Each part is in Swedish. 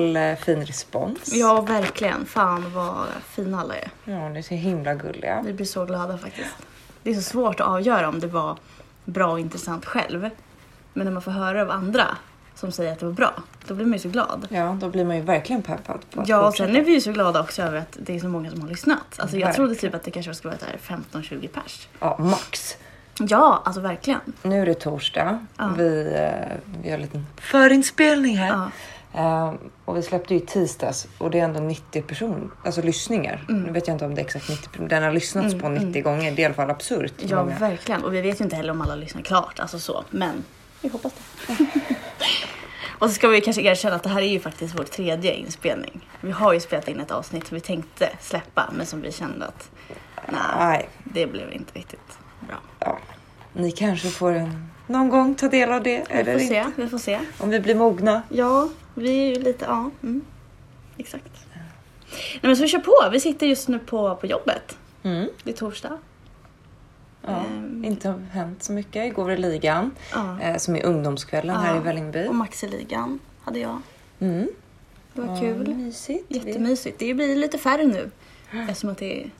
all eh, fin respons. Ja, verkligen. Fan vad fina alla är. Ja, ni är så himla gulliga. Vi blir så glada faktiskt. Det är så svårt att avgöra om det var bra och intressant själv. Men när man får höra av andra som säger att det var bra, då blir man ju så glad. Ja, då blir man ju verkligen peppad på att Ja, och sen är vi ju så glada också över att det är så många som har lyssnat. Alltså jag trodde typ att det kanske skulle vara så här 15-20 pers. Ja, max. Ja, alltså verkligen. Nu är det torsdag. Ja. Vi, eh, vi har en liten förinspelning här. Ja. Eh, och vi släppte ju i tisdags och det är ändå 90 personer, alltså lyssningar. Mm. Nu vet jag inte om det är exakt 90 personer. Den har lyssnats på 90 gånger. Det är i alla fall absurt. Ja, många. verkligen. Och vi vet ju inte heller om alla lyssnar klart, alltså så. Men vi hoppas det. och så ska vi kanske erkänna att det här är ju faktiskt vår tredje inspelning. Vi har ju spelat in ett avsnitt som vi tänkte släppa, men som vi kände att nej, Nej, det blev inte riktigt bra. ja. Ni kanske får en, någon gång ta del av det. Vi Eller får se, inte. vi får se. Om vi blir mogna. Ja, vi är ju lite, ja, mm, exakt. Nej men så vi kör på, vi sitter just nu på, på jobbet. Mm. Det är torsdag. Ja, Ehm. inte har hänt så mycket. Igår var det ligan Ja. eh, som är ungdomskvällen här i Ja. Vällingby. Och Maxiligan hade jag. Mm. Det var Ja, kul. Mysigt. Jättemysigt. Det blir lite färre nu eftersom att det är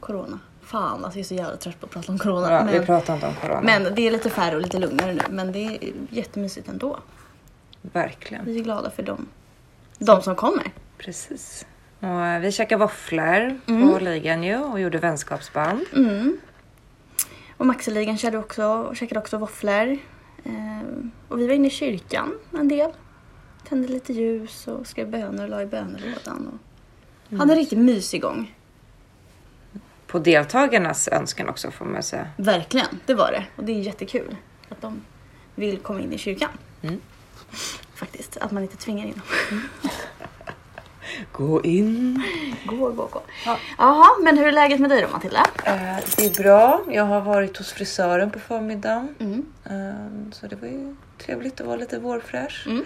corona. Fan, alltså jag är så jävla trött på att prata om corona. Ja, vi men, pratar inte om corona. men det är lite färre och lite lugnare nu. Men det är jättemysigt ändå. Verkligen. Vi är glada för dem. De som kommer. Precis. Och eh, vi käkade våfflor Mm. på ligan ju och gjorde vänskapsband. Mm. Och Maxiligan körde också, käkade också våfflor. Ehm, och vi var inne i kyrkan en del. Tände lite ljus och skrev böner och la i bönelådan. Och hade en riktigt mysig gång. På deltagarnas önskan också får man säga. Verkligen, det var det. Och det är jättekul att de vill komma in i kyrkan. Mm. Faktiskt, att man inte tvingar in dem. Gå in. Gå, gå, gå. Ja. Jaha, men hur är läget med dig då Matilda? Eh, det är bra. Jag har varit hos frisören på förmiddagen. Mm. Eh, så det var ju trevligt att vara lite vårfräsch. Mm.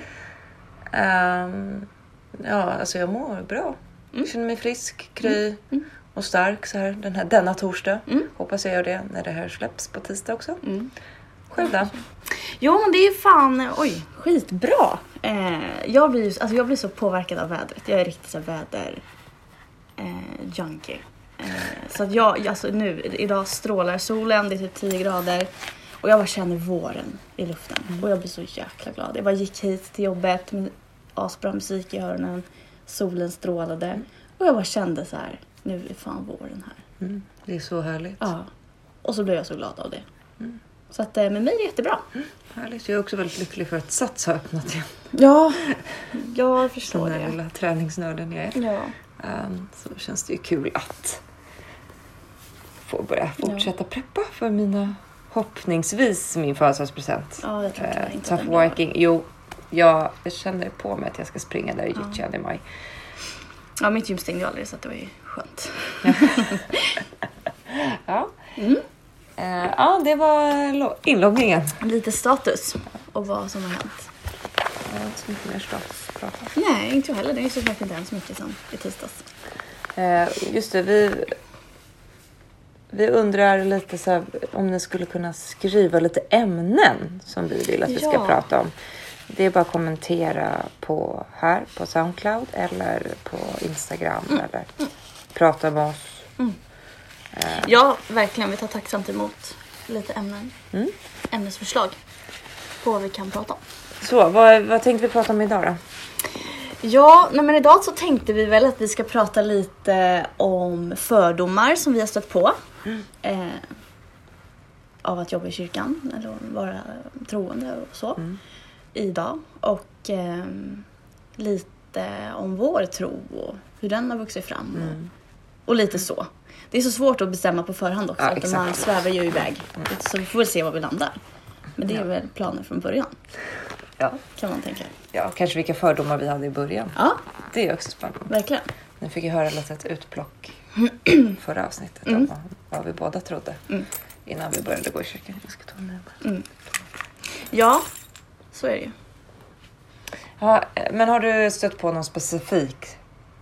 Ehm, ja, alltså jag mår bra. Mm. Känner mig frisk, kry och stark så här den här, denna torsdag. Mm. Hoppas jag gör det när det här släpps på tisdag också. Mm. Själv då? Jo, men det är fan, oj, skitbra. Eh, jag, blir, ju- alltså, jag blir så påverkad av vädret. Jag är riktigt så väder eh, junkie. Eh, så att jag, alltså nu, idag strålar solen, det är typ 10 grader. Och jag bara känner våren i luften. Och jag blir så jäkla glad. Jag bara gick hit till jobbet med asbra musik i öronen. Solen strålade. Och jag bara kände så här, nu är fan våren här. Mm, det är så härligt. Ja. Och så blev jag så glad av det. Så att eh, med mig är det jättebra. Härligt. Jag är också väldigt lycklig för att Sats har öppnat igen. Ja, jag förstår den det. lilla träningsnörden jag är. Ja. Ehm, så känns det ju kul att få börja fortsätta preppa för mina hoppningsvis min födelsedagspresent. Ja, jag tror tyvärr Eh, inte tough working. Jo, jag känner på mig att jag ska springa där i Gyttjan i maj. Ja, mitt gym stängde ju aldrig så att det var ju skönt. Ja. Mm. Eh, det var lo- inloggningen. Lite status och vad som har hänt. Jag har inte så mycket mer statusprata. Nej, inte jag heller. Det är ju så faktiskt inte hänt så mycket sen i tisdags. Eh, just det, vi, vi undrar lite så här, om ni skulle kunna skriva lite ämnen som vi vill att vi ska Ja. prata om. Det är bara att kommentera på här på Soundcloud eller på Instagram eller prata med oss. Ja, verkligen. Vi tar tacksamt emot lite ämnen. Mm. Ämnesförslag på vad vi kan prata om. Så, vad, vad tänkte vi prata om idag då? Ja, nej men idag så tänkte vi väl att vi ska prata lite om fördomar som vi har stött på. Eh, av att jobba i kyrkan eller vara troende och så. Idag. Och ehm, lite om vår tro och hur den har vuxit fram. Och, och lite så. Det är så svårt att bestämma på förhand också. Ja, att man svävar ju iväg. Så vi får väl se var vi landar. Men det är Ja. väl planen från början. Ja. Kan man tänka. ja, kanske vilka fördomar vi hade i början. Ja, Det är också spännande. verkligen. Nu fick jag höra ett utplock förra avsnittet Mm. om vad, vi båda trodde. Mm. Innan vi började gå i kyrkan. Jag ska ta en närmare. Ja, så är det ju. Ja, men har du stött på någon specifik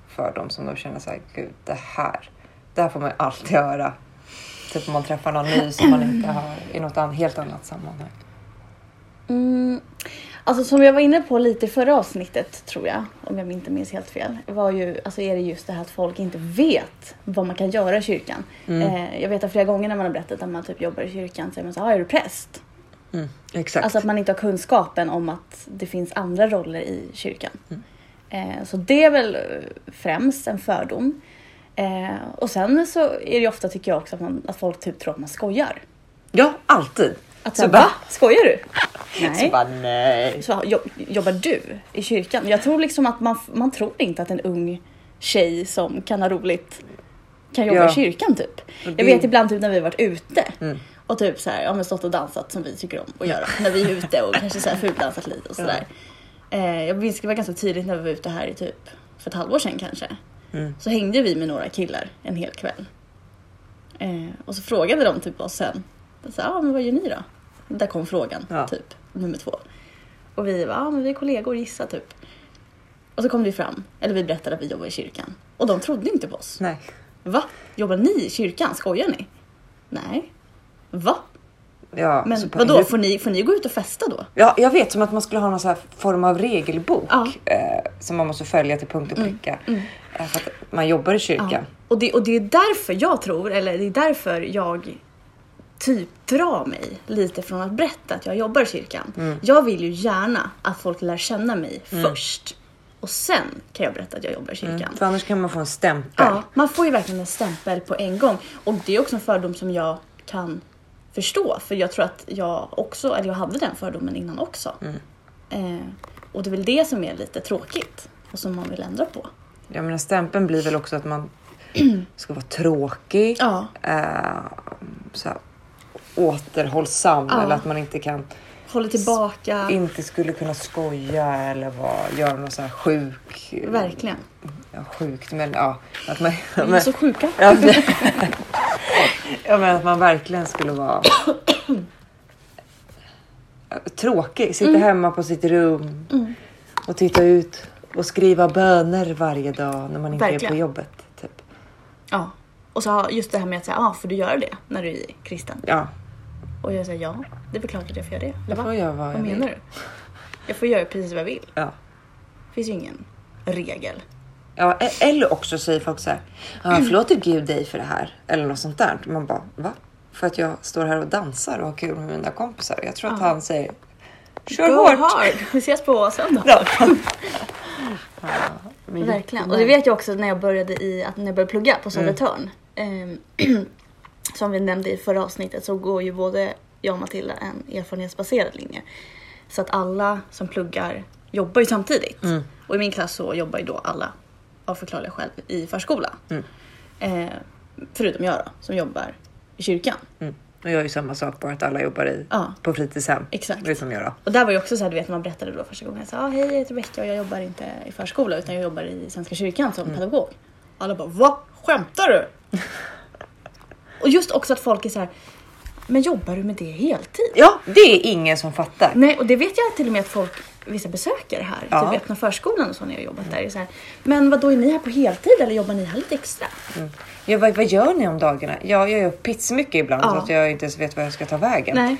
fördom som du känner så här, gud det här, det här får man ju alltid höra. Typ om man träffar någon ny som man inte har i något helt annat sammanhang. Mm, Alltså som jag var inne på lite i förra avsnittet tror jag, om jag inte minns helt fel, var ju, alltså är det just det här att folk inte vet vad man kan göra i kyrkan. Eh, jag vet att flera gånger när man har berättat att man typ jobbar i kyrkan så är man så ah, är du präst? Mm, exakt. Alltså att man inte har kunskapen om att det finns andra roller i kyrkan. Eh, så det är väl eh, främst en fördom. Eh, och sen så är det ofta tycker jag också att, man, att folk typ tror att man skojar. Ja, alltid. Att Så så, bara- va? Skojar du? Så Nej. bara nej. Så jo- jobbar du i kyrkan? Jag tror liksom att man, man tror inte att en ung tjej som kan ha roligt kan jobba Ja. i kyrkan typ. Jag vet ibland typ när vi har varit ute Mm. och typ så här, ja men stått och dansat som vi tycker om att göra när vi är ute och kanske så här fuldansat lite och sådär. Eh, jag minns det var ganska tidigt när vi var ute här i typ för ett halvår sedan kanske. Mm. Så hängde vi med några killar en hel kväll. Eh, och så frågade de typ oss sen. Så, ja ah, men vad gör ni då? Där kom frågan Ja. typ nummer två. Och vi var, ah, men vi är kollegor gissa typ. Och så kom det fram, eller vi berättade att vi jobbar i kyrkan. Och de trodde inte på oss. Nej. Va? Jobbar ni i kyrkan? Skojar ni? Nej. Va? Ja, Men bara, vadå, får ni, får ni gå ut och festa då? Ja, jag vet som att man skulle ha någon form av regelbok Ja. eh, som man måste följa till punkt och pricka. Eh, för att man jobbar i kyrkan. Ja. Och, det, och det är därför jag tror, eller det är därför jag typ drar mig lite från att berätta att jag jobbar i kyrkan. Mm. Jag vill ju gärna att folk lär känna mig först. Och sen kan jag berätta att jag jobbar i kyrkan. För annars kan man få en stämpel. Ja, man får ju verkligen en stämpel på en gång. Och det är också en fördom som jag kan förstå. För jag tror att jag också, eller jag hade den fördomen innan också. Eh, och det är väl det som är lite tråkigt och som man vill ändra på. Jag menar stämpeln blir väl också att man ska vara tråkig. Ja. Eh, så här, återhållsam Ja. eller att man inte kan Håller tillbaka. inte skulle kunna skoja eller vara, göra något så här sjuk. Verkligen. Ja, sjukt men ja. Att man, Vi är men, så sjuka. ja, men, ja, men att man verkligen skulle vara tråkig. Sitta Mm. hemma på sitt rum och titta ut och skriva böner varje dag när man inte är Verkligen. på jobbet. Typ. Ja. Och så just det här med att säga, ah, får du göra det när du är kristen? Ja, Och jag säger ja, det är väl klart att jag får göra det. Jag får göra vad Vad jag menar vill. du? Jag får göra precis vad jag vill. Ja. Det finns ju ingen regel. Ja, e- eller också säger folk så här. Ja, förlåter Gud dig för det här? Eller något sånt där. Man bara, va? För att jag står här och dansar och har kul med mina kompisar. Jag tror att han säger, kör Go hårt. hard! Vi ses på söndag. Ja. Verkligen. Och det vet jag också när jag började, i, att när jag började plugga på Södertörn. Ehm, som vi nämnde i förra avsnittet så går ju både jag och Matilda en erfarenhetsbaserad linje. Så att alla som pluggar jobbar ju samtidigt. Mm. Och i min klass så jobbar ju då alla av förklarliga skäl i förskola. Mm. Eh, förutom jag då, som jobbar i kyrkan. Mm. Och jag gör ju samma sak, bara att alla jobbar i, Ja. på fritidshem. Exakt. Utom jag då. Och där var ju också så här, du vet man berättade då första gången. Jag sa, ah, hej jag heter Rebecka och jag jobbar inte i förskola utan jag jobbar i Svenska kyrkan som pedagog. Alla bara, va? Skämtar du? och just också att folk är så här, men jobbar du med det heltid? Ja, det är ingen som fattar. Nej, och det vet jag till och med att folk, vissa besökare här, Ja. typ öppna förskolan och så när jag jobbat där, är så här, men vad då är ni här på heltid eller jobbar ni här lite extra? Ja, vad, vad gör ni om dagarna? Ja, jag gör pissmycket ibland Ja. så att jag inte ens vet vad jag ska ta vägen. Nej.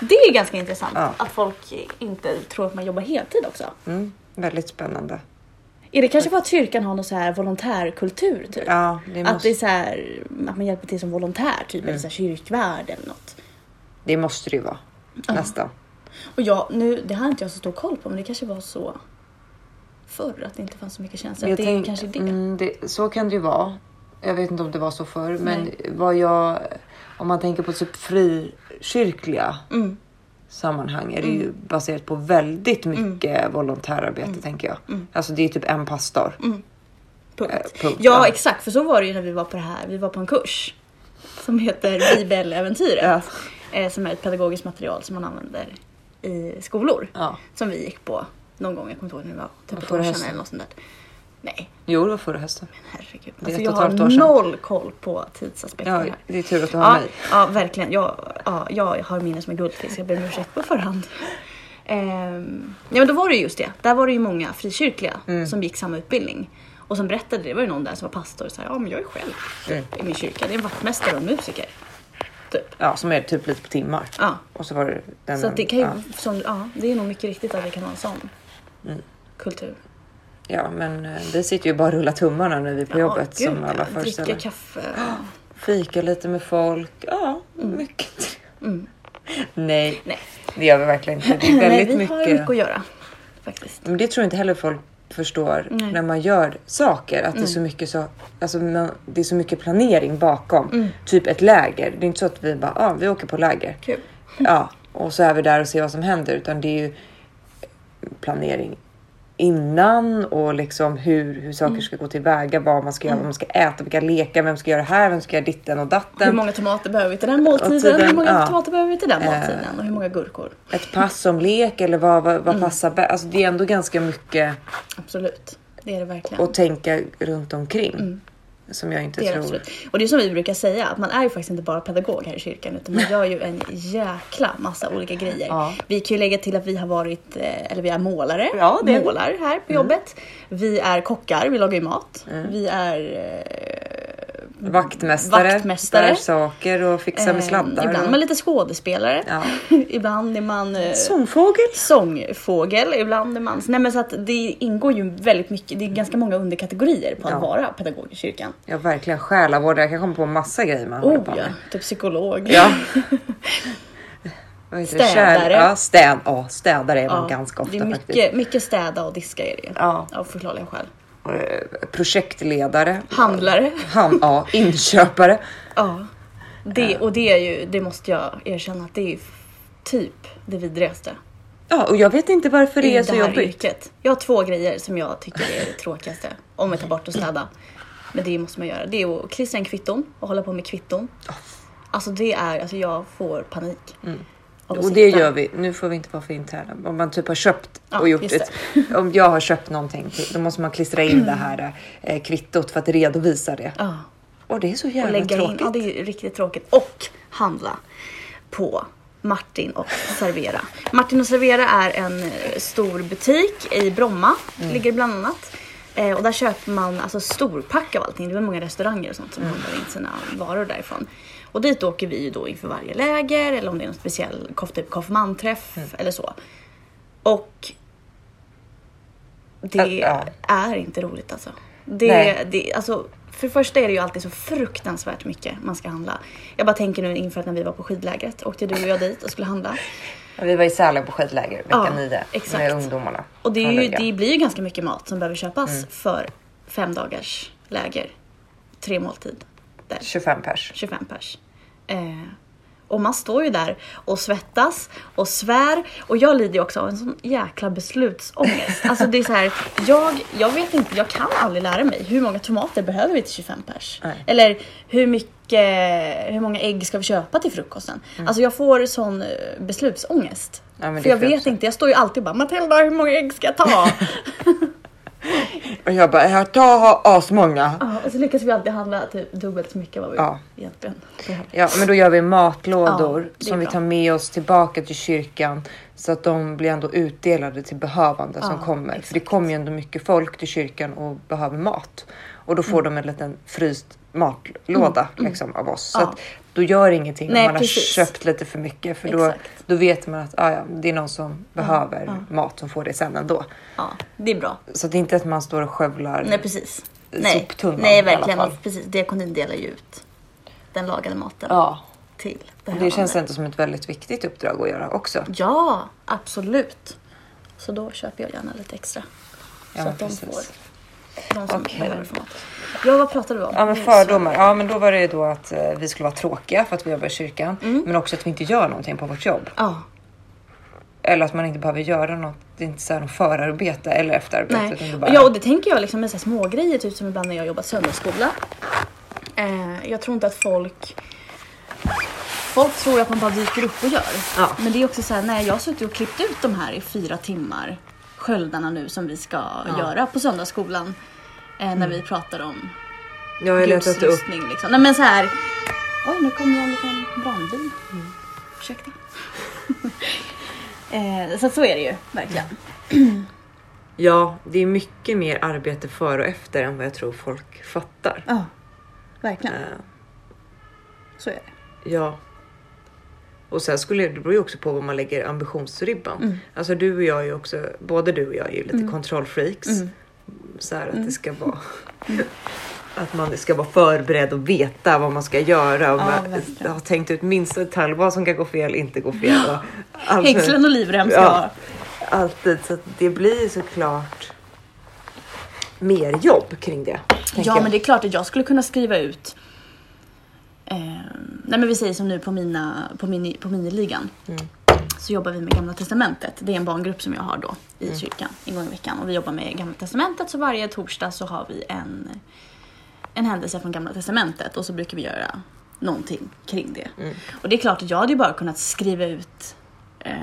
Det är ganska intressant Ja. att folk inte tror att man jobbar heltid också. Mm, väldigt spännande. Är det kanske för att kyrkan har någon så här volontärkultur? Typ? Ja, det Att det måste, är så här, att man hjälper till som volontär, typ, Mm. eller så här kyrkvärd eller något. det måste det ju vara. Nästan. Och jag, nu, det har inte jag så stor koll på, men det kanske var så förr, att det inte fanns så mycket känslor. Det är tänk- kanske det. Mm, det. Så kan det ju vara. Jag vet inte om det var så förr, men Nej. vad jag... Om man tänker på typ frikyrkliga Mm. sammanhang är det ju baserat på väldigt mycket volontärarbete tänker jag. Alltså det är typ en pastor. Punkt. Eh, punkt, ja, ja. exakt, för så var det ju när vi var på det här. Vi var på en kurs som heter Bibeläventyret. Ja. eh, som är ett pedagogiskt material som man använder i skolor. Ja. Som vi gick på någon gång, jag kommer inte ihåg när det var, typ ett år sedan eller något sånt där. Nej, Jo, det var förra hösten. herregud. Det är Alltså, jag har noll koll på tidsaspekten Ja, här. det är tur att du har Ja, mig. ja, verkligen. Jag, ja, jag har minne som en guldfisk. Jag ber om ursäkt på förhand. Ehm, ja, men då var det ju just det. Där var det ju många frikyrkliga Mm. som gick samma utbildning. Och som berättade, det var ju någon där som var pastor och sa ja men jag är själv Mm. i min kyrka. Det är en vaktmästare och musiker. Typ. Ja, som är typ lite på timmar. Ja. Och så var det den. Så det kan ju, ja. som, ja, det är nog mycket riktigt att det kan vara en sån Mm. kultur. ja, men eh, vi sitter ju bara och rullar tummarna när vi är på jobbet Ja, som gud, alla ja. föreställer. Dricka kaffe. Fika lite med folk. Ja, mycket. Mm. Nej, Nej. det gör vi verkligen inte. Det är Nej, väldigt vi mycket. har mycket att göra. Faktiskt. Men det tror jag inte heller folk förstår Nej. när man gör saker. Att det, är så mycket så, alltså, man, det är så mycket planering bakom. Mm. Typ ett läger. Det är inte så att vi bara, ah, vi åker på läger. Kul. Ja, och så är vi där och ser vad som händer. Utan det är ju planering innan och liksom hur, hur saker ska gå tillväga, vad man ska göra, vad man ska äta, vilka lekar, vem ska göra det här, vem ska göra ditten och Hur datten. många tomater behöver vi till den måltiden? tiden, hur många ja. tomater behöver vi till den Eh. måltiden? Och hur många gurkor? Ett pass som lek eller vad, vad, vad passar bäst. Alltså det är ändå ganska mycket Absolut. Det är det verkligen. att tänka runt omkring. Som jag inte Det tror. absolut. Och det är som vi brukar säga, att man är ju faktiskt inte bara pedagog här i kyrkan utan man gör ju en jäkla massa olika grejer. Ja. Vi kan ju lägga till att vi har varit, eh, eller vi är målare, Ja, är målar här på jobbet. Vi är kockar, vi lagar ju mat. Vi är Vaktmästare, Vaktmästare. bär saker och fixar med eh, sladdar. ibland och... man lite skådespelare. Ja. ibland är man eh, Sångfågel. sångfågel, ibland är man... Nej men så att det ingår ju väldigt mycket, det är ganska många underkategorier på att Ja. vara pedagog i kyrkan. Ja, verkligen själavårdare. Jag kan komma på massa grejer man håller Oh på ja, med. typ psykolog. Ja. Städare. Kär- Ja, städ, ja, städare är man Ja, ganska ofta det är faktiskt. mycket, mycket städa och diska är det ju. Ja. Av förklarliga skäl. Eh, Projektledare. Handlare. Han, ja, inköpare. Ja. Det, och det är ju, det måste jag erkänna att det är typ det vidrigaste Ja, och jag vet inte varför det är så jobbigt. yrket. Jag har två grejer som jag tycker är det tråkigaste. Om vi tar bort och städa. Men det måste man göra. Det är att klistra in kvitton och hålla på med kvitton. Alltså det är, alltså jag får panik. Mm. Och det sitta. gör vi. Nu får vi inte vara för interna. Om man typ har köpt Ja, och gjort ett. Om jag har köpt någonting till, då måste man klistra in det här eh, kvittot för att redovisa det. Ja. Och det är så Och jävla lägga tråkigt. in, ja det är riktigt tråkigt. Och handla på Martin och Servera. Martin och Servera är en eh, stor butik i Bromma, Mm. ligger bland annat. Eh, och där köper man alltså storpack av allting. Det är många restauranger och sånt som Mm. handlar in sina varor därifrån. Och dit åker vi ju då inför varje läger eller om det är någon speciell typ konfirmandträff Mm. eller så. Och det Ja. är inte roligt alltså. Det, Nej. det, alltså. För det första är det ju alltid så fruktansvärt mycket man ska handla. Jag bara tänker nu inför att när vi var på skidlägret åkte du och jag dit och skulle handla. Vi var i Sälen på skidläger vecka Ja, nio exakt. med ungdomarna. Och det, är ju, det blir ju ganska mycket mat som behöver köpas Mm. för fem dagars läger. Tre måltid. Där. 25 pers. 25 pers. Eh, och man står ju där och svettas och svär. Och jag lider ju också av en sån jäkla beslutsångest. Alltså det är så här, jag, jag vet inte, jag kan aldrig lära mig. Hur många tomater behöver vi till 25 pers? Nej. Eller hur mycket, hur många ägg ska vi köpa till frukosten? Alltså jag får sån eh, beslutsångest. Ja, För jag vet också. inte, jag står ju alltid och bara Matilda hur många ägg ska jag ta? Och jag bara, jag tar asmånga. Ja, och så lyckas vi alltid handla typ dubbelt så mycket vad vi Ja. egentligen behöver. Ja, men då gör vi matlådor Ja, som vi bra. tar med oss tillbaka till kyrkan så att de blir ändå utdelade till behövande som Ja, kommer. För det exakt. kommer ju ändå mycket folk till kyrkan och behöver mat och då får de en liten fryst matlåda liksom, av oss. Så Mm. Ja. att då gör ingenting Nej, om man precis. har köpt lite för mycket för då, Exakt. då vet man att ah, ja, det är någon som behöver ja. mat som får det sen ändå. Ja, det är bra. Så det är inte att man står och skövlar. Nej precis. Nej, Soptunnan i Nej alla verkligen. fall. Och Precis, diakonin delar ju ut den lagade maten Ja, till behövande. det känns inte som ett väldigt viktigt uppdrag att göra också. Ja, absolut. Så då köper jag gärna lite extra. Ja, så att de precis. får. De som mat. Ja, vad pratade du om? Ja men fördomar. Ja men då var det då att eh, vi skulle vara tråkiga för att vi jobbar i kyrkan. Mm. Men också att vi inte gör någonting på vårt jobb. Ja, Eller att man inte behöver göra något. Det är inte så här något förarbete eller efterarbete. Nej. bara... Ja, och det tänker jag liksom med så små grejer typ som ibland när jag jobbar söndagsskola. Eh, jag tror inte att folk Folk tror att man bara dyker upp och gör. Ja. Men det är också så här, nej jag har suttit och klippt ut de här i fyra timmar. Sköldarna nu som vi ska göra på söndagsskolan. Eh, när vi pratar om Jag har letat upp. liksom. Nej men så här. Oj nu kommer en liten brandbil. Ursäkta. eh, så så är det ju verkligen. Ja, det är mycket mer arbete före och efter än vad jag tror folk fattar. Ja, verkligen. Eh, Så är det. ja, Och sen skulle det beror ju också på vad man lägger ambitionsribban. Mm. Alltså du och jag är ju också, både du och jag är ju lite kontrollfreaks. Mm. Så här att det ska vara att man ska vara förberedd och veta vad man ska göra och Ja, har tänkt ut minsta detalj vad som kan gå fel, inte gå fel. Och allt- Hängslen och livrem ska Ja. Alltid, så det blir såklart mer jobb kring det. Ja jag. men det är klart att jag skulle kunna skriva ut eh, Nej men vi säger som nu på, mina, på, mini, på miniligan. Mm. Så jobbar vi med Gamla Testamentet. Det är en barngrupp som jag har då i Mm. kyrkan en gång i veckan. Och vi jobbar med Gamla Testamentet så varje torsdag så har vi en, en händelse från Gamla Testamentet och så brukar vi göra någonting kring det. Mm. Och det är klart att jag hade ju bara kunnat skriva ut eh,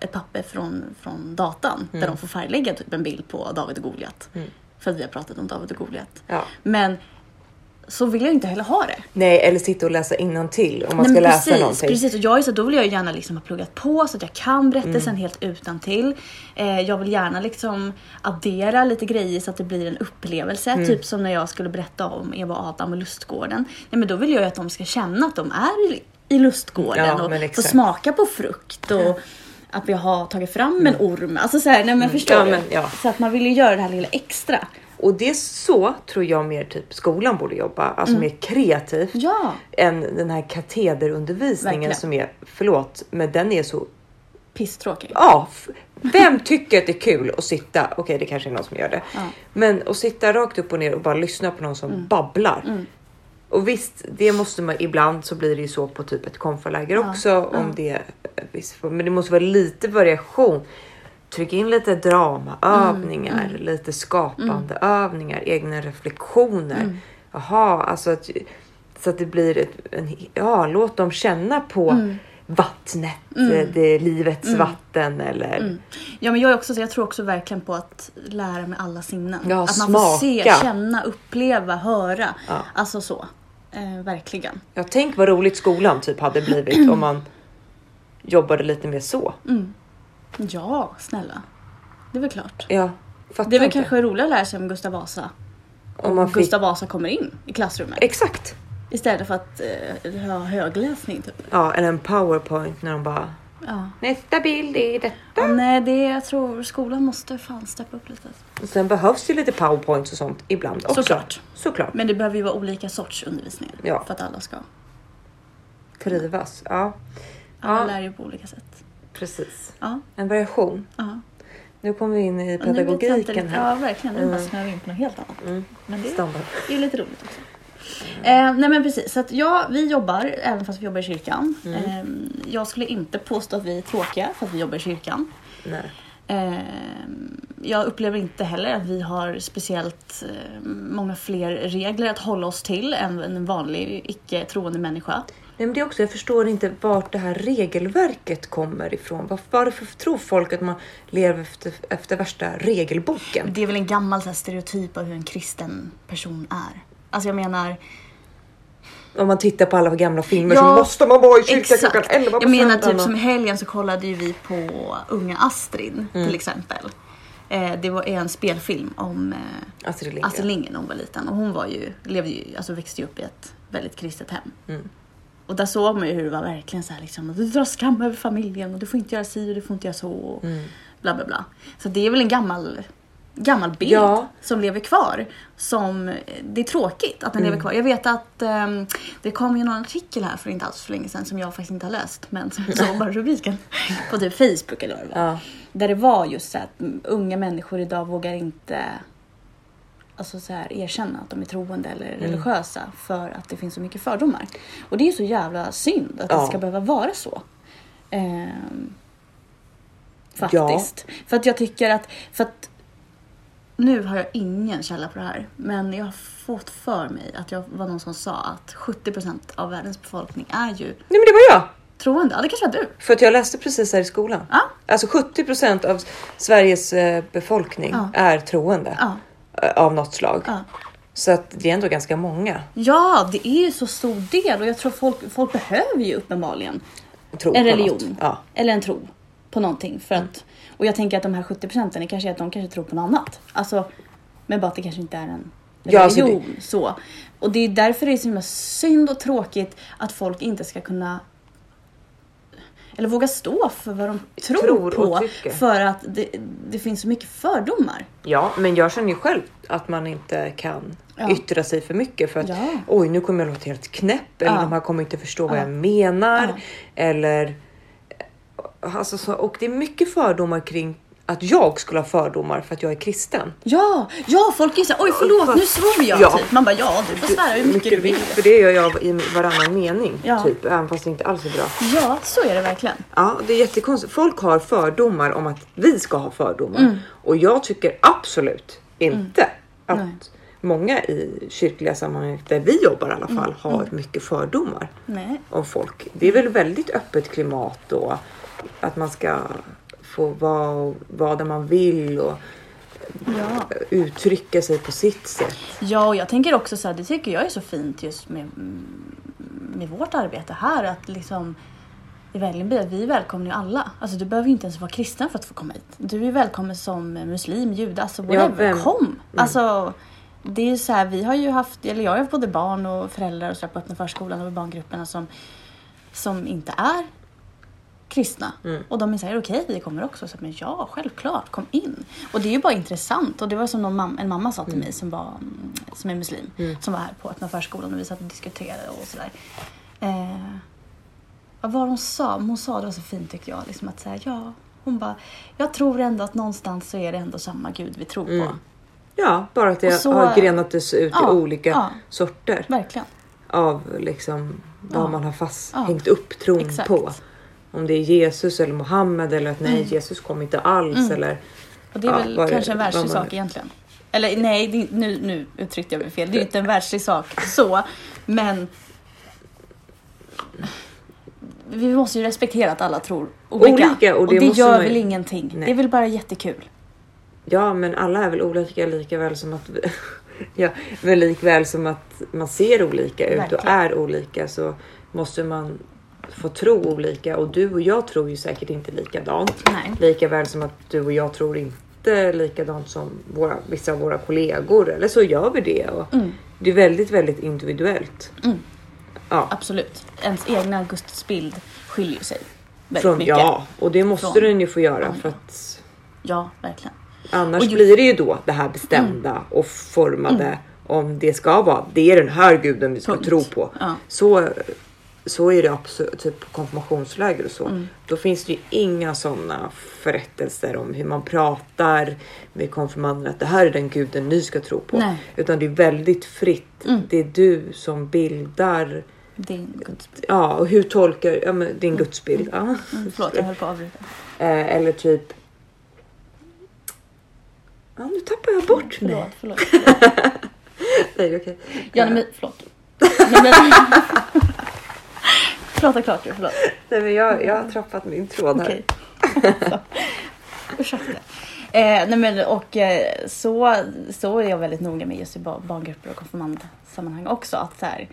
ett papper från, från datan där de får färglägga typ en bild på David och Goliat. Mm. För att vi har pratat om David och Goliat. Ja. Men så vill jag inte heller ha det. Nej, eller sitta och läsa till om man Nej, ska läsa precis, någonting. Precis, och jag är så, då vill jag gärna liksom ha pluggat på så att jag kan berättelsen Mm. helt utan till. Eh, jag vill gärna liksom addera lite grejer så att det blir en upplevelse. Mm. Typ som när jag skulle berätta om Eva och Adam och lustgården. Nej, men då vill jag ju att de ska känna att de är i, i lustgården Ja, och få smaka på frukt. Och att vi har tagit fram en orm. Alltså så här, nej men förstår Mm. Ja, du? men, ja. Så att man vill ju göra det här lilla extra. Och det är så tror jag mer typ skolan borde jobba, alltså mer kreativt. Mm. Ja, Än den här katederundervisningen Verkligen. som är, förlåt, men den är så pisstråkig. Ja, vem tycker att det är kul att sitta, okej det kanske är någon som gör det, Ja. Mm. men att sitta rakt upp och ner och bara lyssna på någon som babblar. Och visst, det måste man, ibland så blir det ju så på typ ett konfaläger Ja, också om det, visst, men det måste vara lite variation. Tryck in lite dramaövningar, Mm, lite skapande övningar, egna reflektioner. Mm. Jaha, alltså att, så att det blir ett, en, ja, låt dem känna på Mm. vattnet, eh, det livets vatten eller Mm. Ja men jag också så jag tror också verkligen på att lära med alla sinnen. Ja, att man får se, smaka. känna, uppleva, höra. Ja. Alltså så. Eh, verkligen. Ja, tänk vad roligt skolan typ hade blivit om man jobbade lite mer så. Ja, snälla. Det är väl klart. Ja, fattar Det är väl inte. kanske roligare att lära sig om Gustav Vasa. om man fick... Gustav Vasa kommer in i klassrummet. Exakt. Istället för att eh, ha högläsning typ. Ja, eller en powerpoint när de bara Ja. nästa bild är detta. ja nej, det jag tror skolan måste fan steppa upp lite. Och sen behövs ju lite powerpoints och sånt ibland också. Såklart. Såklart. Men det behöver ju vara olika sorts undervisning. Ja. För att alla ska. Trivas. Ja, Alla Ja. lär ju på olika sätt. Precis. Ja. En variation. ja. Nu kommer vi in i pedagogiken här. Ja, verkligen. Nu Mm. snöar vi in på något helt annat. Mm. Men det Standard. är lite roligt också. Eh, nej men precis, så att ja, vi jobbar även fast vi jobbar i kyrkan. Mm. Eh, jag skulle inte påstå att vi är tråkiga för att vi jobbar i kyrkan. Nej. Eh, jag upplever inte heller att vi har speciellt eh, många fler regler att hålla oss till än en vanlig icke troende människa. Nej, men det är också, jag förstår inte vart det här regelverket kommer ifrån. Var- Varför tror folk att man lever efter, efter värsta regelboken? Det är väl en gammal så här, stereotyp av hur en kristen person är. Alltså jag menar, Om man tittar på alla gamla filmer Ja, så måste man vara i kyrkan klockan 11 på Jag menar typ som i helgen så kollade ju vi på Unga Astrid Mm. till exempel. Eh, det var en spelfilm om eh, Astrid Lindgren. Astrid Lindgren när hon var liten och hon var ju, levde ju, alltså växte ju upp i ett väldigt kristet hem. Mm. Och där såg man ju hur det var verkligen så här liksom, du drar skam över familjen och du får inte göra si och du får inte göra så. Och Mm. bla bla bla. Så det är väl en gammal, gammal bild Ja. som lever kvar. Som, det är tråkigt att den Mm. lever kvar. Jag vet att ehm, det kom ju någon artikel här för inte alls för länge sedan som jag faktiskt inte har läst. Men som jag såg bara rubriken på typ Facebook eller vad det var. Ja. Där det var just så att unga människor idag vågar inte alltså så här, erkänna att de är troende eller Mm. religiösa för att det finns så mycket fördomar. Och det är ju så jävla synd att Ja. det ska behöva vara så. Ehm, faktiskt. För att jag tycker att, för att nu har jag ingen källa på det här, men jag har fått för mig att jag var någon som sa att 70% av världens befolkning är ju Nej men det var jag! troende. Ja, det kanske var du. För att jag läste precis här i skolan. Ja. Alltså 70% av Sveriges eh, befolkning Ja. är troende. Ja. Eh, Av något slag. Ja. Så att det är ändå ganska många. Ja, det är ju så stor del och jag tror folk, folk behöver ju uppenbarligen Tro en religion. Ja. Eller en tro på någonting. För att, och jag tänker att de här 70 procenten är kanske att de kanske tror på något annat. Alltså, men bara att det kanske inte är en Ja, alltså det- religion. så. Och det är därför det är så himla synd och tråkigt att folk inte ska kunna eller våga stå för vad de tror, Tror på. För att det, det finns så mycket fördomar. Ja, men jag känner ju själv att man inte kan Ja. yttra sig för mycket för att Ja. oj, nu kommer jag låta helt knäpp eller Ja. de här kommer inte förstå vad Ja. jag menar eller alltså så, och det är mycket fördomar kring att jag skulle ha fördomar för att jag är kristen. Ja, ja folk är såhär, oj förlåt nu svor jag Ja. typ. Man bara ja du får svära hur mycket du vill. För det gör jag i varannan mening Ja. typ, även fast det inte alls är bra. Ja, så är det verkligen. Ja, det är jättekonstigt. Folk har fördomar om att vi ska ha fördomar Mm. och jag tycker absolut inte att Nej. många i kyrkliga sammanhang där vi jobbar i alla Mm. fall har mycket fördomar Nej. om folk. Det är väl väldigt öppet klimat och att man ska få vara, vara där man vill och Ja. uttrycka sig på sitt sätt. Ja, och jag tänker också så här, det tycker jag är så fint just med, med vårt arbete här. Att liksom i Vällingby, att vi välkomnar ju alla. Alltså du behöver ju inte ens vara kristen för att få komma hit. Du är välkommen som muslim, jude, alltså whatever. vem- Kom! Alltså, det är ju så här, vi har ju haft, eller jag har haft både barn och föräldrar och så på öppna förskolan och barngrupperna som, som inte är kristna. Och de är såhär, okej vi kommer också. Så, men ja, självklart, kom in. Och det är ju bara intressant. Och det var som någon mam- en mamma sa till mig som, var, mm, som är muslim. Som var här på öppna förskolan och vi satt och diskuterade och sådär. Eh, vad hon sa? Hon sa det var så fint tyckte jag. Liksom att säga, ja, hon bara, jag tror ändå att någonstans så är det ändå samma gud vi tror på. Mm. Ja, bara att det så- har grenats ut Ja, i olika ja. sorter Verkligen. av liksom vad Ja. man har fast hängt upp tron Exakt. Mm. på. Om det är Jesus eller Mohammed eller att nej, Jesus kom inte alls eller Och det är Ja, väl vad det- kanske en världslig sak egentligen. Eller nej, det, nu, nu uttryckte jag mig fel. Det är inte en världslig sak så. Men vi måste ju respektera att alla tror olika. Olika, och det måste gör man väl ingenting. Nej. Det är väl bara jättekul. Ja, men alla är väl olika lika väl som att vi, ja, men likväl som att man ser olika ut och Verkligen. är olika så måste man få tro olika och du och jag tror ju säkert inte likadant. Nej. Lika väl som att du och jag tror inte likadant som våra, vissa av våra kollegor eller så gör vi det. Och Mm. Det är väldigt, väldigt individuellt. Mm. Ja, Absolut. Ens egna gudsbild skiljer sig väldigt från, mycket. ja, och det måste Från den ju få göra andra. för att Ja, verkligen. Annars ju- blir det ju då det här bestämda Mm. och formade om det ska vara. Det är den här guden vi ska Punkt. tro på. Ja. Så, så är det absolut typ på konfirmationsläger och så. Mm. Då finns det ju inga sådana förrättelser om hur man pratar med konfirmanderna. Att det här är den guden ni ska tro på. Nej. Utan det är väldigt fritt. Mm. Det är du som bildar. Din gudsbild. Ja, och hur tolkar ja, men din gudsbild? Ja. Mm, förlåt, jag höll på att avbryta. Eh, eller typ. Ja, nu tappar jag bort mig. Förlåt, förlåt. Nej, det är okej. Ja, nej, men förlåt. Nej, men... Prata klart du, förlåt. Nej, men jag, jag har trappat min tråd här. Okej. Ursäkta. Eh, nej men, och eh, så, så är jag väldigt noga med just i ba- barngrupper och konfirmandsammanhang också. Att så här,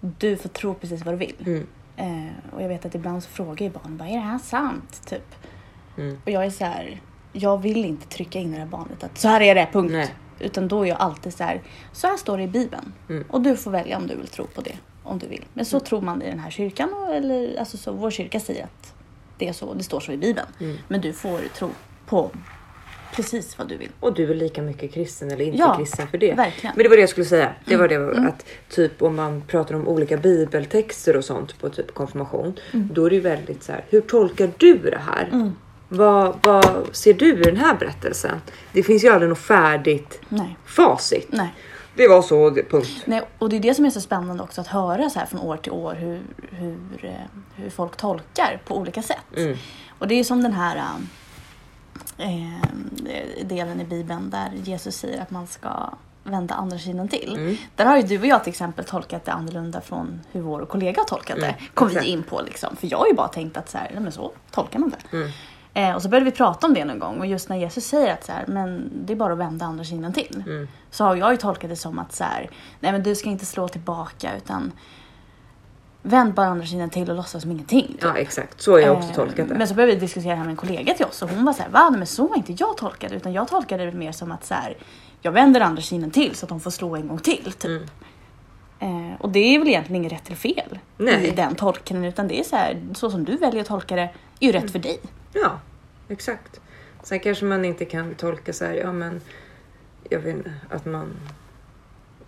du får tro precis vad du vill. Mm. Eh, och jag vet att ibland så frågar ju barn bara, är det här sant? Typ. Mm. Och jag är så här, jag vill inte trycka in det här barnet att så här är det, punkt. Nej. Utan då är jag alltid så här, så här står det i Bibeln. Mm. Och du får välja om du vill tro på det. Om du vill. Men så tror man i den här kyrkan. Eller, alltså så, vår kyrka säger att det är så, det står så i Bibeln. Mm. Men du får tro på precis vad du vill. Och du är lika mycket kristen eller inte Ja, kristen för det. verkligen. Mm. Men det var det jag skulle säga. Det var det att typ om man pratar om olika bibeltexter och sånt på typ konfirmation. Mm. Då är det ju väldigt så här. Hur tolkar du det här? Vad, vad ser du i den här berättelsen? Det finns ju aldrig något färdigt Nej. facit. Nej. Det var så, punkt. Nej, och det är det som är så spännande också att höra så här från år till år hur, hur, eh, hur folk tolkar på olika sätt. Mm. Och det är som den här eh, delen i Bibeln där Jesus säger att man ska vända andra sidan till. Mm. Där har ju du och jag till exempel tolkat det annorlunda från hur vår kollega har tolkat det. Mm, Kom vi in på liksom. För jag har ju bara tänkt att så här, nej men så tolkar man det. Mm. Eh, och så började vi prata om det någon gång och just när Jesus säger att så här, men det är bara att vända andra sidan till. Mm. Så har jag ju tolkat det som att så här, nej men du ska inte slå tillbaka utan vänd bara andra sidan till och låtsas som ingenting. typ. Ja exakt, så har jag också Eh, tolkat det. Men så började vi diskutera det här med en kollega till oss och hon var så här, va? Nej, men så var inte jag tolkad utan jag tolkade det mer som att så här, jag vänder andra sidan till så att de får slå en gång till. Typ. Mm. Eh, och det är väl egentligen inget rätt eller fel Nej. i den tolkningen utan det är så här, så som du väljer att tolka det är ju rätt för dig. Ja, exakt. Sen kanske man inte kan tolka så här, ja men jag vet inte, att man,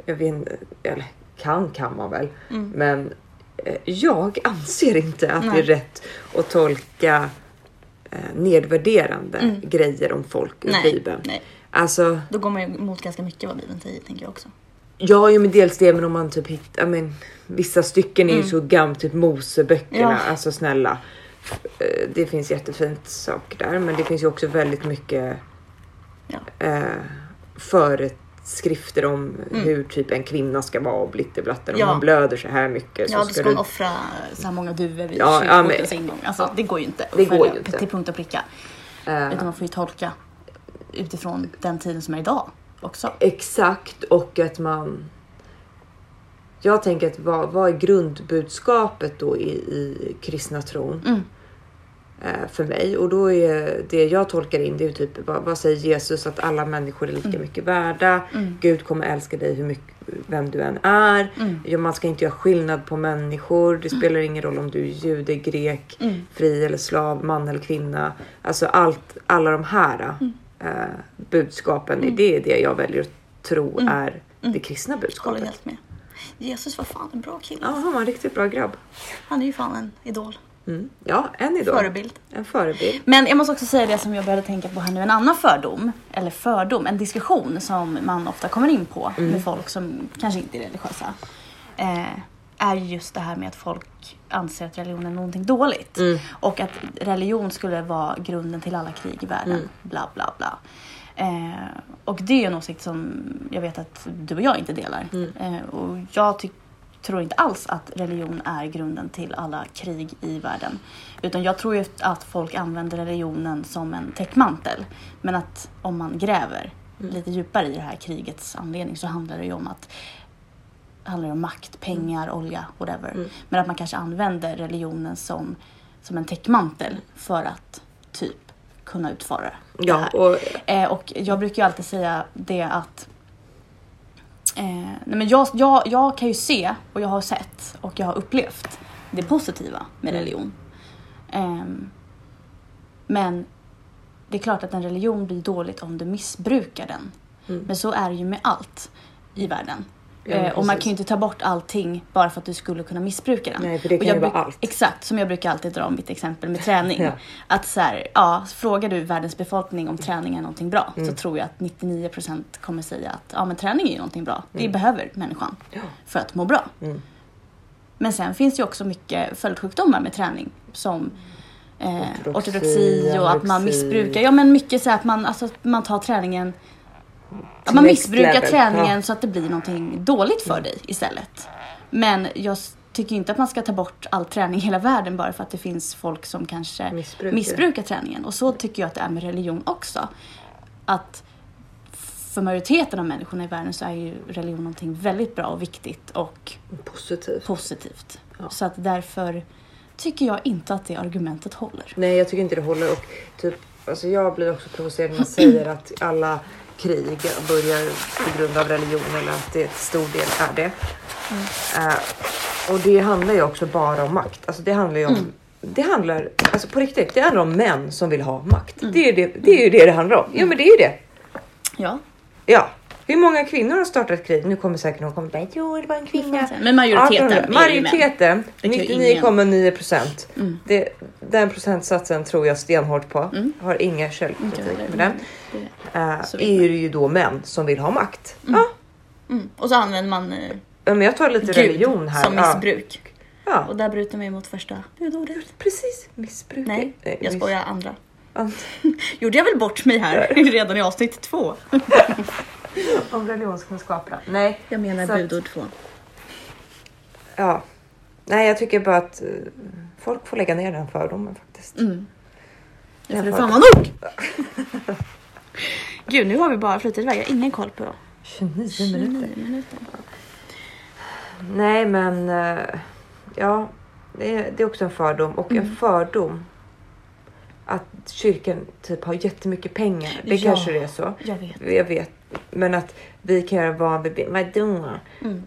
jag vet inte, eller kan kan man väl, Mm. men eh, jag anser inte att det Nej. är rätt att tolka eh, nedvärderande Mm. grejer om folk Nej, Bibeln. nej. Alltså, Då går man ju emot ganska mycket vad Bibeln säger tänker jag också. ja, ju med dels det, men om man typ hittar, I mean, vissa stycken är ju Mm. så gamla, typ Moseböckerna, Ja. alltså snälla. Eh, Det finns jättefint saker där, men det finns ju också väldigt mycket Ja. eh, föreskrifter om Mm. hur typ en kvinna ska vara och blitteblatten. Om Ja. man blöder så här mycket Ja, så ska ska man du... offra så här många duvor vid Ja, ja, men- ingång. Alltså, det går ju inte Det går ju inte. till punkt och pricka. Eh, Utan man får ju tolka utifrån den tiden som är idag också. Exakt och att man... Jag tänker att vad, vad är grundbudskapet då i, i kristna tron? Mm. Eh, för mig. Och då är det jag tolkar in det är typ vad, säger Jesus att alla människor är lika mycket värda. Mm. Gud kommer älska dig hur mycket, vem du än är. Mm. Man ska inte göra skillnad på människor. Det spelar ingen roll om du är jude, grek, Mm. fri eller slav, man eller kvinna. Alltså allt, alla de här Mm. eh, budskapen, det är det jag väljer att tro Mm. är det kristna Håller budskapet. helt med. Jesus var fan en bra kille. Ja, han var en riktigt bra grabb. Han är ju fan en idol. Mm. Ja, en idol. Förebild. En förebild. Men jag måste också säga det som jag började tänka på här nu. En annan fördom, eller fördom, en diskussion som man ofta kommer in på med folk som kanske inte är religiösa. Eh, är ju just det här med att folk anser att religion är någonting dåligt. Mm. Och att religion skulle vara grunden till alla krig i världen. Mm. Bla bla bla. Eh, och det är en åsikt som jag vet att du och jag inte delar. Mm. Eh, och jag tycker tror inte alls att religion är grunden till alla krig i världen. Utan jag tror ju att folk använder religionen som en täckmantel. Men att om man gräver lite djupare i det här krigets anledning så handlar det ju om att handlar det om makt, pengar, olja, whatever. Mm. Men att man kanske använder religionen som, som en täckmantel för att typ kunna utföra det Ja, här. och Eh, och jag brukar ju alltid säga det att eh, nej men jag, jag, jag kan ju se och jag har sett och jag har upplevt det positiva med Mm. religion. Ehm, men det är klart att en religion blir dåligt om du missbrukar den. Mm. Men så är det ju med allt i världen. Ja, eh, och man kan ju inte ta bort allting bara för att du skulle kunna missbruka den. Nej, för det kan ju vara allt. Exakt, som jag brukar alltid dra mitt exempel med träning. Ja. Att så här, ja, frågar du världens befolkning om träning är någonting bra Mm. så tror jag att 99% kommer säga att ja, men träning är ju någonting bra. Det Mm. behöver människan Ja. för att må bra. Mm. Men sen finns det ju också mycket följdsjukdomar med träning som eh, Ortodoxi, ortodoxi och att man missbrukar. Ja men mycket så att man, alltså, man tar träningen att man missbrukar träningen Ja. så att det blir någonting dåligt för dig istället. Men jag tycker inte att man ska ta bort all träning i hela världen bara för att det finns folk som kanske Missbrukar. missbrukar träningen. Och så tycker jag att det är med religion också. Att för majoriteten av människorna i världen så är ju religion någonting väldigt bra och viktigt och Positivt. positivt. Ja. Så att därför tycker jag inte att det argumentet håller. Nej, jag tycker inte det håller. Och typ, alltså jag blir också provocerad när man säger att alla krig börjar på grund av religion eller att det till stor del är det. Eh, och det handlar ju också bara om makt. Alltså det handlar ju om Det handlar, alltså på riktigt, det handlar om män som vill ha makt. Det, är det, det är ju det det handlar om. Ja men det är ju det. Ja, Ja. Hur många kvinnor har startat krig? Nu kommer säkert någon komma bara, jo det var en kvinna. men majoriteten är ju män. Majoriteten, Det kan ju ingen- 99,9 procent. Mm. Det- Den procentsatsen tror jag stenhårt på. Mm. Har inga källkritik med den. Det- Uh, är vet ju då män som vill ha makt. Ja, Mm. Och så använder man Ja, men jag tar lite Gud religion här. som ja. missbruk. Ja. Och där bryter man ju mot första budordet. Precis, missbruk. Nej, jag miss- skojar andra. An- Gjorde jag väl bort mig här redan i avsnitt två? Om religionskunskaperna. Nej, Jag menar att- budord två. ja. Nej, jag tycker bara att eh, folk får lägga ner den fördomen faktiskt. Mm. Ja, Jag för får- fan var nog! Gud, nu har vi bara flutit iväg. Jag har ingen koll på 29 29 minuter. minuter. Nej, men eh, ja, det är, det är också en fördom och Mm. en fördom att kyrkan typ har jättemycket pengar. Det Ja. kanske det är så. Jag vet. Jag vet Men att vi kan göra vad vi vill. Vadå?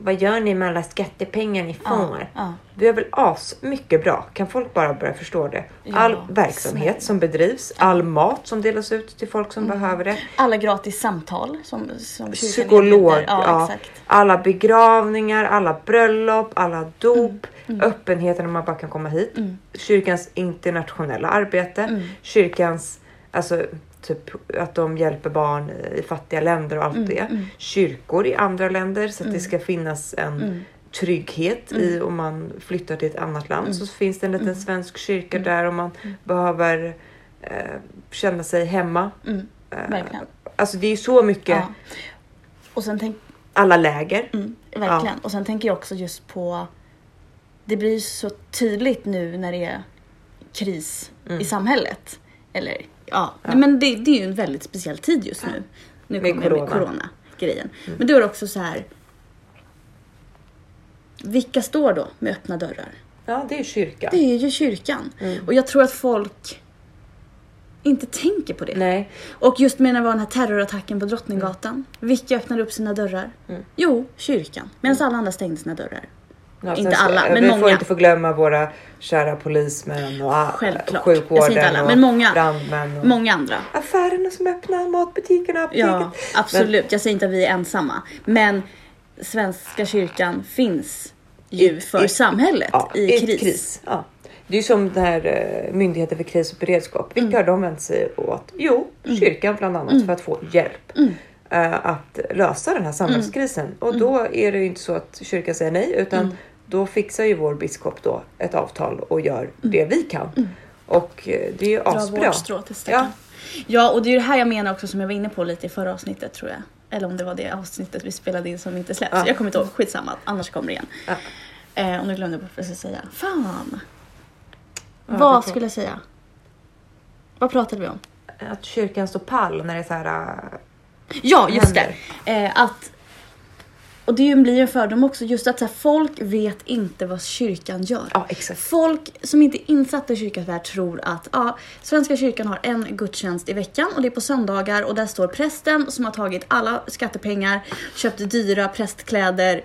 Vad gör ni med alla skattepengar ni får? Mm. ja. Vi har väl as mycket bra. Kan folk bara börja förstå det? All Ja, verksamhet snälla. som bedrivs, all mat som delas ut till folk som behöver det. Alla gratis samtal som, som Psykolog, ja, Ja, alla begravningar, alla bröllop, alla dop, Mm. öppenheten när man bara kan komma hit. Kyrkans internationella arbete, Mm. kyrkans, alltså typ att de hjälper barn i fattiga länder och allt Mm, det. Kyrkor i andra länder så att det ska finnas en Mm. trygghet i om man flyttar till ett annat land. Mm. Så finns det en liten svensk kyrka där om man behöver eh, känna sig hemma. Mm, Eh, verkligen. Alltså det är ju så mycket, Ja. Och sen tänk, alla läger. mm, verkligen. Och sen tänker jag också just på det blir ju så tydligt nu när det är kris Mm. i samhället. Eller ja, Nej, men det, det är ju en väldigt speciell tid just nu. Nu Med kommer jag med corona. Mm. corona-grejen. Men då är det också så här. Vilka står då med öppna dörrar? Ja, det är kyrkan. Det är ju kyrkan. Mm. Och jag tror att folk inte tänker på det. Nej, Och just med när det var den här terrorattacken på Drottninggatan. Vilka öppnade upp sina dörrar? Mm. Jo, kyrkan. Medan alla andra stängde sina dörrar. Ja, Inte ska- alla, men Vi får många. inte få glömma våra kära polismän och Självklart. sjukvården inte alla, och men många. brandmän. Och Många andra. Affärerna som öppnar, matbutikerna, apoteket. Ja, absolut. Jag säger inte att vi är ensamma. Men Svenska kyrkan finns ju I- för i- samhället Ja, i ett kris. Ja. Det är som den här eh, Myndigheten för kris och beredskap. Vilka Mm. har de vänt sig åt? Jo, kyrkan bland annat för att få hjälp. Mm. eh, att lösa den här samhällskrisen. Och då är det ju inte så att kyrkan säger nej utan Mm. Då fixar ju vår biskop då ett avtal och gör Mm. det vi kan. Och eh, det är ju Dra asbra. vårt strå till stacken. Ja. Ja. och det är ju det här jag menar också som jag var inne på lite i förra avsnittet tror jag. Eller om det var det avsnittet vi spelade in som inte släpps. Ja. Jag kommer inte ihåg, skitsamma. Annars kommer det igen. Ja. Eh, och nu glömde jag bort vad jag skulle säga. Fan! Ja, det vad skulle jag säga? Vad pratade vi om? Att kyrkan står pall när det är så här. eh, Ja, just det. händer. Eh, att, och det blir ju en fördom också, just att så här, folk vet inte vad kyrkan gör. Ja, exakt. Folk som inte är insatta i kyrkans värld tror att ja, Svenska kyrkan har en gudstjänst i veckan och det är på söndagar och där står prästen som har tagit alla skattepengar, köpt dyra prästkläder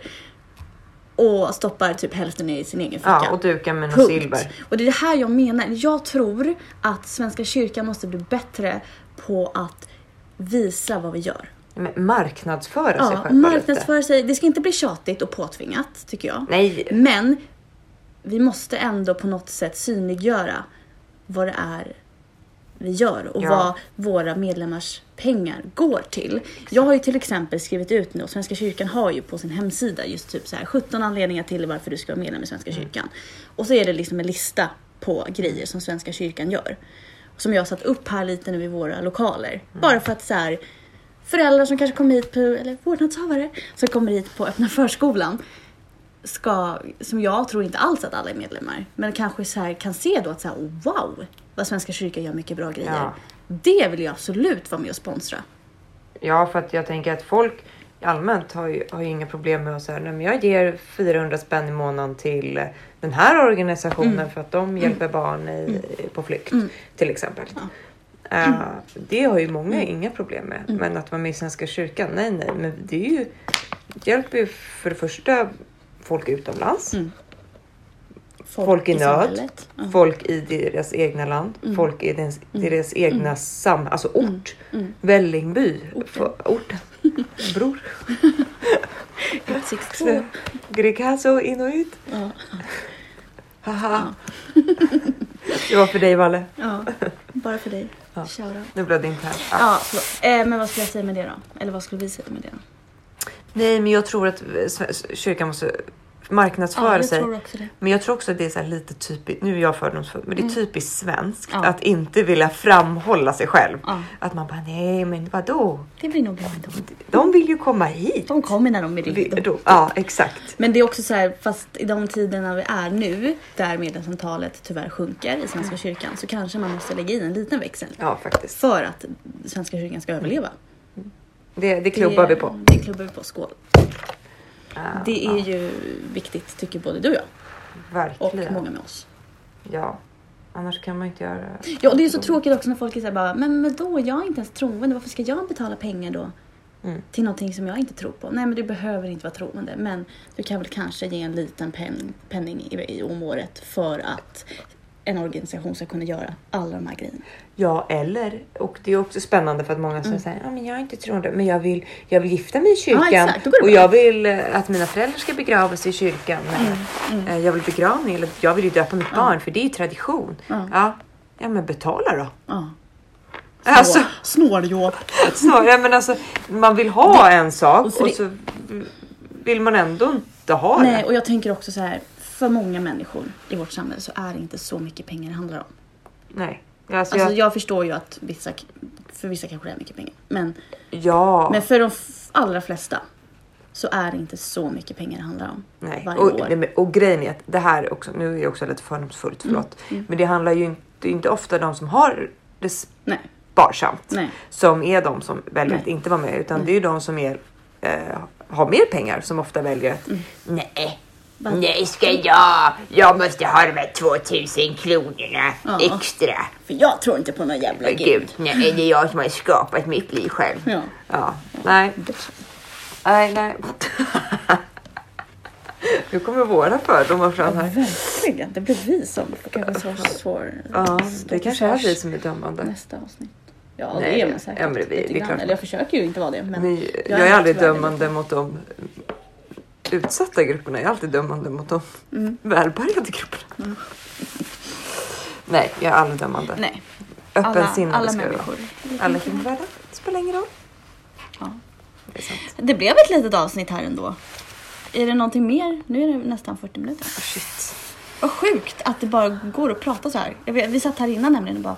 och stoppar typ hälften i sin egen ficka. Ja, och dukar med något silver. Och det är det här jag menar. Jag tror att Svenska kyrkan måste bli bättre på att visa vad vi gör. Men marknadsföra sig Ja, själva lite. marknadsföra sig. Det ska inte bli tjatigt och påtvingat tycker jag. Nej, Men vi måste ändå på något sätt synliggöra vad det är vi gör och Ja. vad våra medlemmars pengar går till. Jag har ju till exempel skrivit ut nu, och Svenska kyrkan har ju på sin hemsida just typ så här 17 anledningar till varför du ska vara medlem i Svenska Mm. kyrkan. Och så är det liksom en lista på grejer som Svenska kyrkan gör. Som jag har satt upp här lite nu i våra lokaler. Mm. Bara för att så här, föräldrar som kanske kommer hit på, eller vårdnadshavare som kommer hit på öppna förskolan ska, som jag tror inte alls att alla är medlemmar, men kanske så här kan se då att så här, wow, vad Svenska kyrkan gör mycket bra grejer. Ja. Det vill jag absolut vara med och sponsra. Ja, för att jag tänker att folk allmänt har ju, har ju inga problem med att säga, men jag ger 400 spänn i månaden till den här organisationen för att de hjälper barn i, på flykt till exempel. Eh, det har ju många inga problem med. Men att vara med i Svenska kyrkan, nej nej. Men det är ju, hjälper ju för det första folk utomlands. Folk i nöd. Ja. folk i deras egna land, folk i deras, deras egna sam, alltså ort. Vällingby, orten. orten. Bror. 162. Greekazo inuit. Ja. Haha. Det var för dig Valle. ja, bara för dig. Ja. Nu blev det internt. Ja. Ja, förlåt. eh, men vad skulle jag säga med det då? Eller vad skulle vi säga med det? Nej, men jag tror att Sve- kyrkan måste marknadsföra Ja, sig. tror också det. Men jag tror också att det är så lite typiskt, nu är jag fördomsfull, men det är typiskt svenskt Mm. Ja. att inte vilja framhålla sig själv. Ja. Att man bara, nej men vadå? Det blir nog bra ändå. De vill ju komma hit. De kommer när de är redo. Ja, exakt. Men det är också så här, fast i de tiderna vi är nu, där medlemsantalet tyvärr sjunker i Svenska kyrkan, så kanske man måste lägga in en liten växel. Ja, faktiskt. För att Svenska kyrkan ska överleva. Det, det klubbar det, vi på. Det klubbar vi på. Skål. Det är ju viktigt, tycker både du och jag. Och verkligen. många med oss. Ja, annars kan man inte göra. Ja, och det är så tråkigt också när folk såhär bara, men vadå, jag är inte ens troende, varför ska jag betala pengar då? Mm. till någonting som jag inte tror på. Nej men du behöver inte vara troende men du kan väl kanske ge en liten pen, penning i, i om året för att en organisation ska kunna göra alla de här grejerna. Ja, eller, och det är också spännande för att många säger såhär, ja men jag är inte troende, men jag vill, jag vill gifta mig i kyrkan Ja, exakt, det och jag vill eh, att mina föräldrar ska begravas i kyrkan. Mm, Eh, Jag vill begravning, eller jag vill ju döpa mitt barn för det är ju tradition. Ja. Ja, men betala då. Ja. Alltså, Snåljåp. så, ja, men alltså, man vill ha en sak och och det- så vill man ändå inte ha Nej det. och jag tänker också så här. För många människor i vårt samhälle så är det inte så mycket pengar det handlar om. Nej. Alltså, Alltså jag, jag förstår ju att vissa, för vissa kanske det är mycket pengar. Men, ja. men för de allra flesta så är det inte så mycket pengar det handlar om Nej. varje Och, år. nej, och grejen är att det här också, nu är jag också lite fördomsfullt, Mm, förlåt. Men det handlar ju inte, inte ofta de som har det sparsamt nej. som är de som väljer Nej. att inte vara med. Utan Mm. det är ju de som är, eh, har mer pengar som ofta väljer att Mm. nej? Nej ska jag, jag måste ha de här 2000 kronorna Ja. extra. För jag tror inte på någon jävla gud. gud, nej, det är jag som har skapat mitt liv själv. Ja. Ja, nej, nej, nej. Nu kommer våra fördomar fram här. Verkligen. Det blir vi som kanske så svår. Ja, det kanske är vi som är dömande. Nästa avsnitt. Ja, Nej, det är man säkert. ja, det- det klart. Eller jag försöker ju inte vara det. Men Men jag, är är aldrig dömande mot de utsatta grupperna. Jag är alltid dömande mot de Mm. välbärgade grupperna. Nej, jag är aldrig dömande. Nej, alla, Öppensinnade alla vara. människor. Alla är värda. Det spelar ingen roll. Ja. Det är sant. Det blev ett litet avsnitt här ändå. Är det någonting mer? Nu är det nästan 40 minuter. Oh, shit. Vad sjukt att det bara går att prata så här. Vet, vi satt här innan nämligen och bara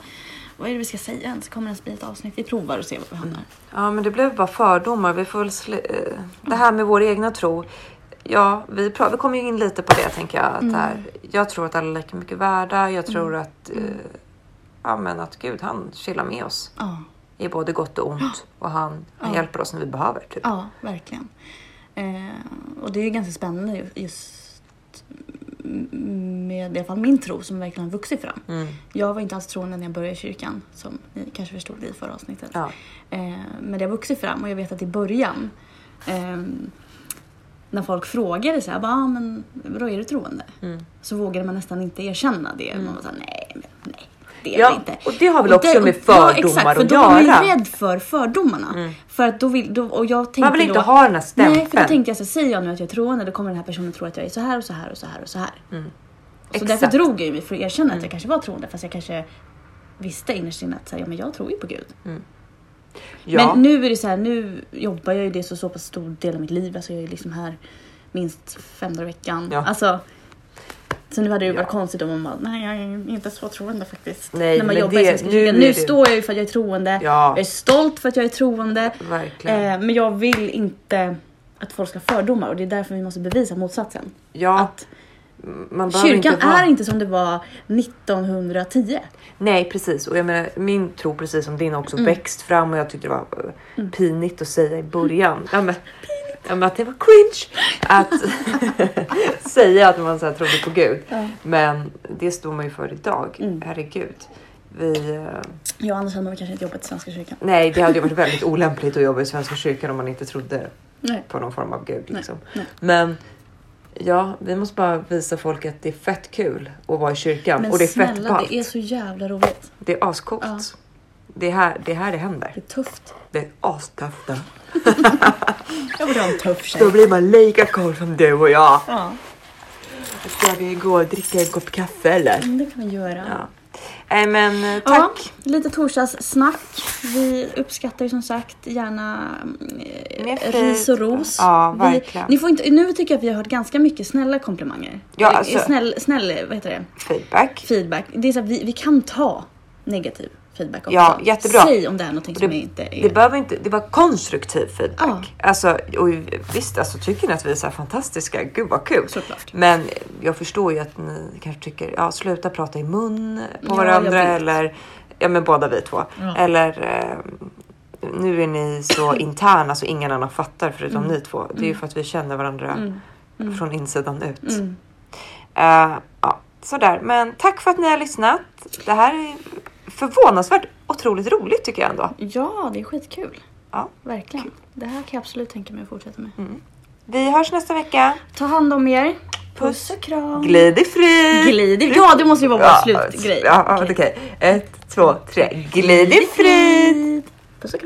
vad är det vi ska säga ens? Kommer det ens bli ett avsnitt? Vi provar och ser var vi hamnar. Ja, men det blev bara fördomar. Vi får väl eh, det här med vår egna tro. Ja, vi, pra- vi kommer ju in lite på det tänker jag. Att här, jag tror att alla är lika mycket värda. Jag tror att, eh, ja, men att Gud han chillar med oss Ja, i både gott och ont. Och han, han Ja. hjälper oss när vi behöver. Typ. ja verkligen. Eh, och det är ganska spännande ju- just med i alla fall min tro som verkligen har vuxit fram. Mm. Jag var inte alls troende när jag började i kyrkan som ni kanske förstod i förra avsnittet. Ja. Eh, men det har vuxit fram och jag vet att i början ehm, när folk frågade så här, bara, ah, men vadå är du troende? Mm. Så vågade man nästan inte erkänna det. Man var såhär, nej, men nej. Det är Ja, det inte. och det har väl Och också det- med fördomar ja, exakt, att för då var man göra. ju rädd för fördomarna. För att då vill, då, och jag tänkte Man vill inte då, ha den här stämpeln. Nej, för då tänkte jag så här, säger jag nu att jag är troende då kommer den här personen tro att jag är så här och så här och så här och så här. Så Mm. Exakt. därför drog jag mig för att erkänna att jag kanske var troende fast jag kanske visste innerst inne att så här, ja, men jag tror ju på Gud. Ja. Men nu är det så här, nu jobbar jag ju det så, så pass stor del av mitt liv. Alltså jag är liksom här minst fem dagar i veckan. Ja. Alltså, så nu hade det ju Ja. varit konstigt om man bara, nej jag är inte så troende faktiskt. Nej, När man jobbar det- nu är Nu det- står jag ju för att jag är troende. Ja. Jag är stolt för att jag är troende. Verkligen. Eh, men jag vill inte att folk ska ha fördomar och det är därför vi måste bevisa motsatsen. ja, Att kyrkan inte är inte som det var 1910. Nej, precis. Och jag menar, min tro precis som din också Mm. växt fram och jag tyckte det var eh, pinigt att säga i början. Ja, men, ja, men att det var cringe att säga att man så här, trodde på Gud. Ja. Men det står man ju för idag. Mm. Herregud. Vi, och Anders hade nog kanske inte jobbat i Svenska kyrkan. nej, det hade ju varit väldigt olämpligt att jobba i Svenska kyrkan om man inte trodde Nej. på någon form av Gud. Nej, Liksom. nej. Men ja, vi måste bara visa folk att det är fett kul att vara i kyrkan. Men och det är fett snälla, det är så jävla roligt. Det är ascoolt. Ja. Det, är här, det är här det händer. Det är tufft. Det är astufft. Jag vill ha en tuff tjej. Då blir man lika cool som du och jag. Ja, Ska vi gå och dricka en kopp kaffe eller? mm, det kan vi göra. Ja. Nej men eh, Ja, tack. lite torsdagssnack. Vi uppskattar ju som sagt gärna eh, ris och ros. Ja, vi, verkligen. ni får inte, nu tycker jag att vi har hört ganska mycket snälla komplimanger. Ja, alltså- snäll, snäll, vad heter det? Feedback. Feedback. Det är så att vi, vi kan ta negativ feedback också. Ja, jättebra. Säg om det är någonting Och som det- inte är... Det behöver inte, det var konstruktiv feedback. Alltså, och visst, alltså, tycker ni att vi är så här fantastiska? Gud vad kul. Såklart. Men jag förstår ju att ni kanske tycker, ja sluta prata i mun på Ja, varandra eller, ja men båda vi två. Ja. Eller eh, nu är ni så interna så ingen annan fattar förutom Mm. ni två. Det är ju för att vi känner varandra Mm. Mm. från insidan ut. Mm. Eh, ja, sådär. Men tack för att ni har lyssnat. Det här är förvånansvärt otroligt roligt tycker jag ändå. Ja, det är skitkul. Ja. Verkligen. Det här kan jag absolut tänka mig att fortsätta med. Vi hörs nästa vecka. Ta hand om er. Puss och kram. Glid i frid! Glid i- Ja, det måste ju vara vår slutgrej. Ja, ja, okej. Ett, två, tre. Glid i frid! frid.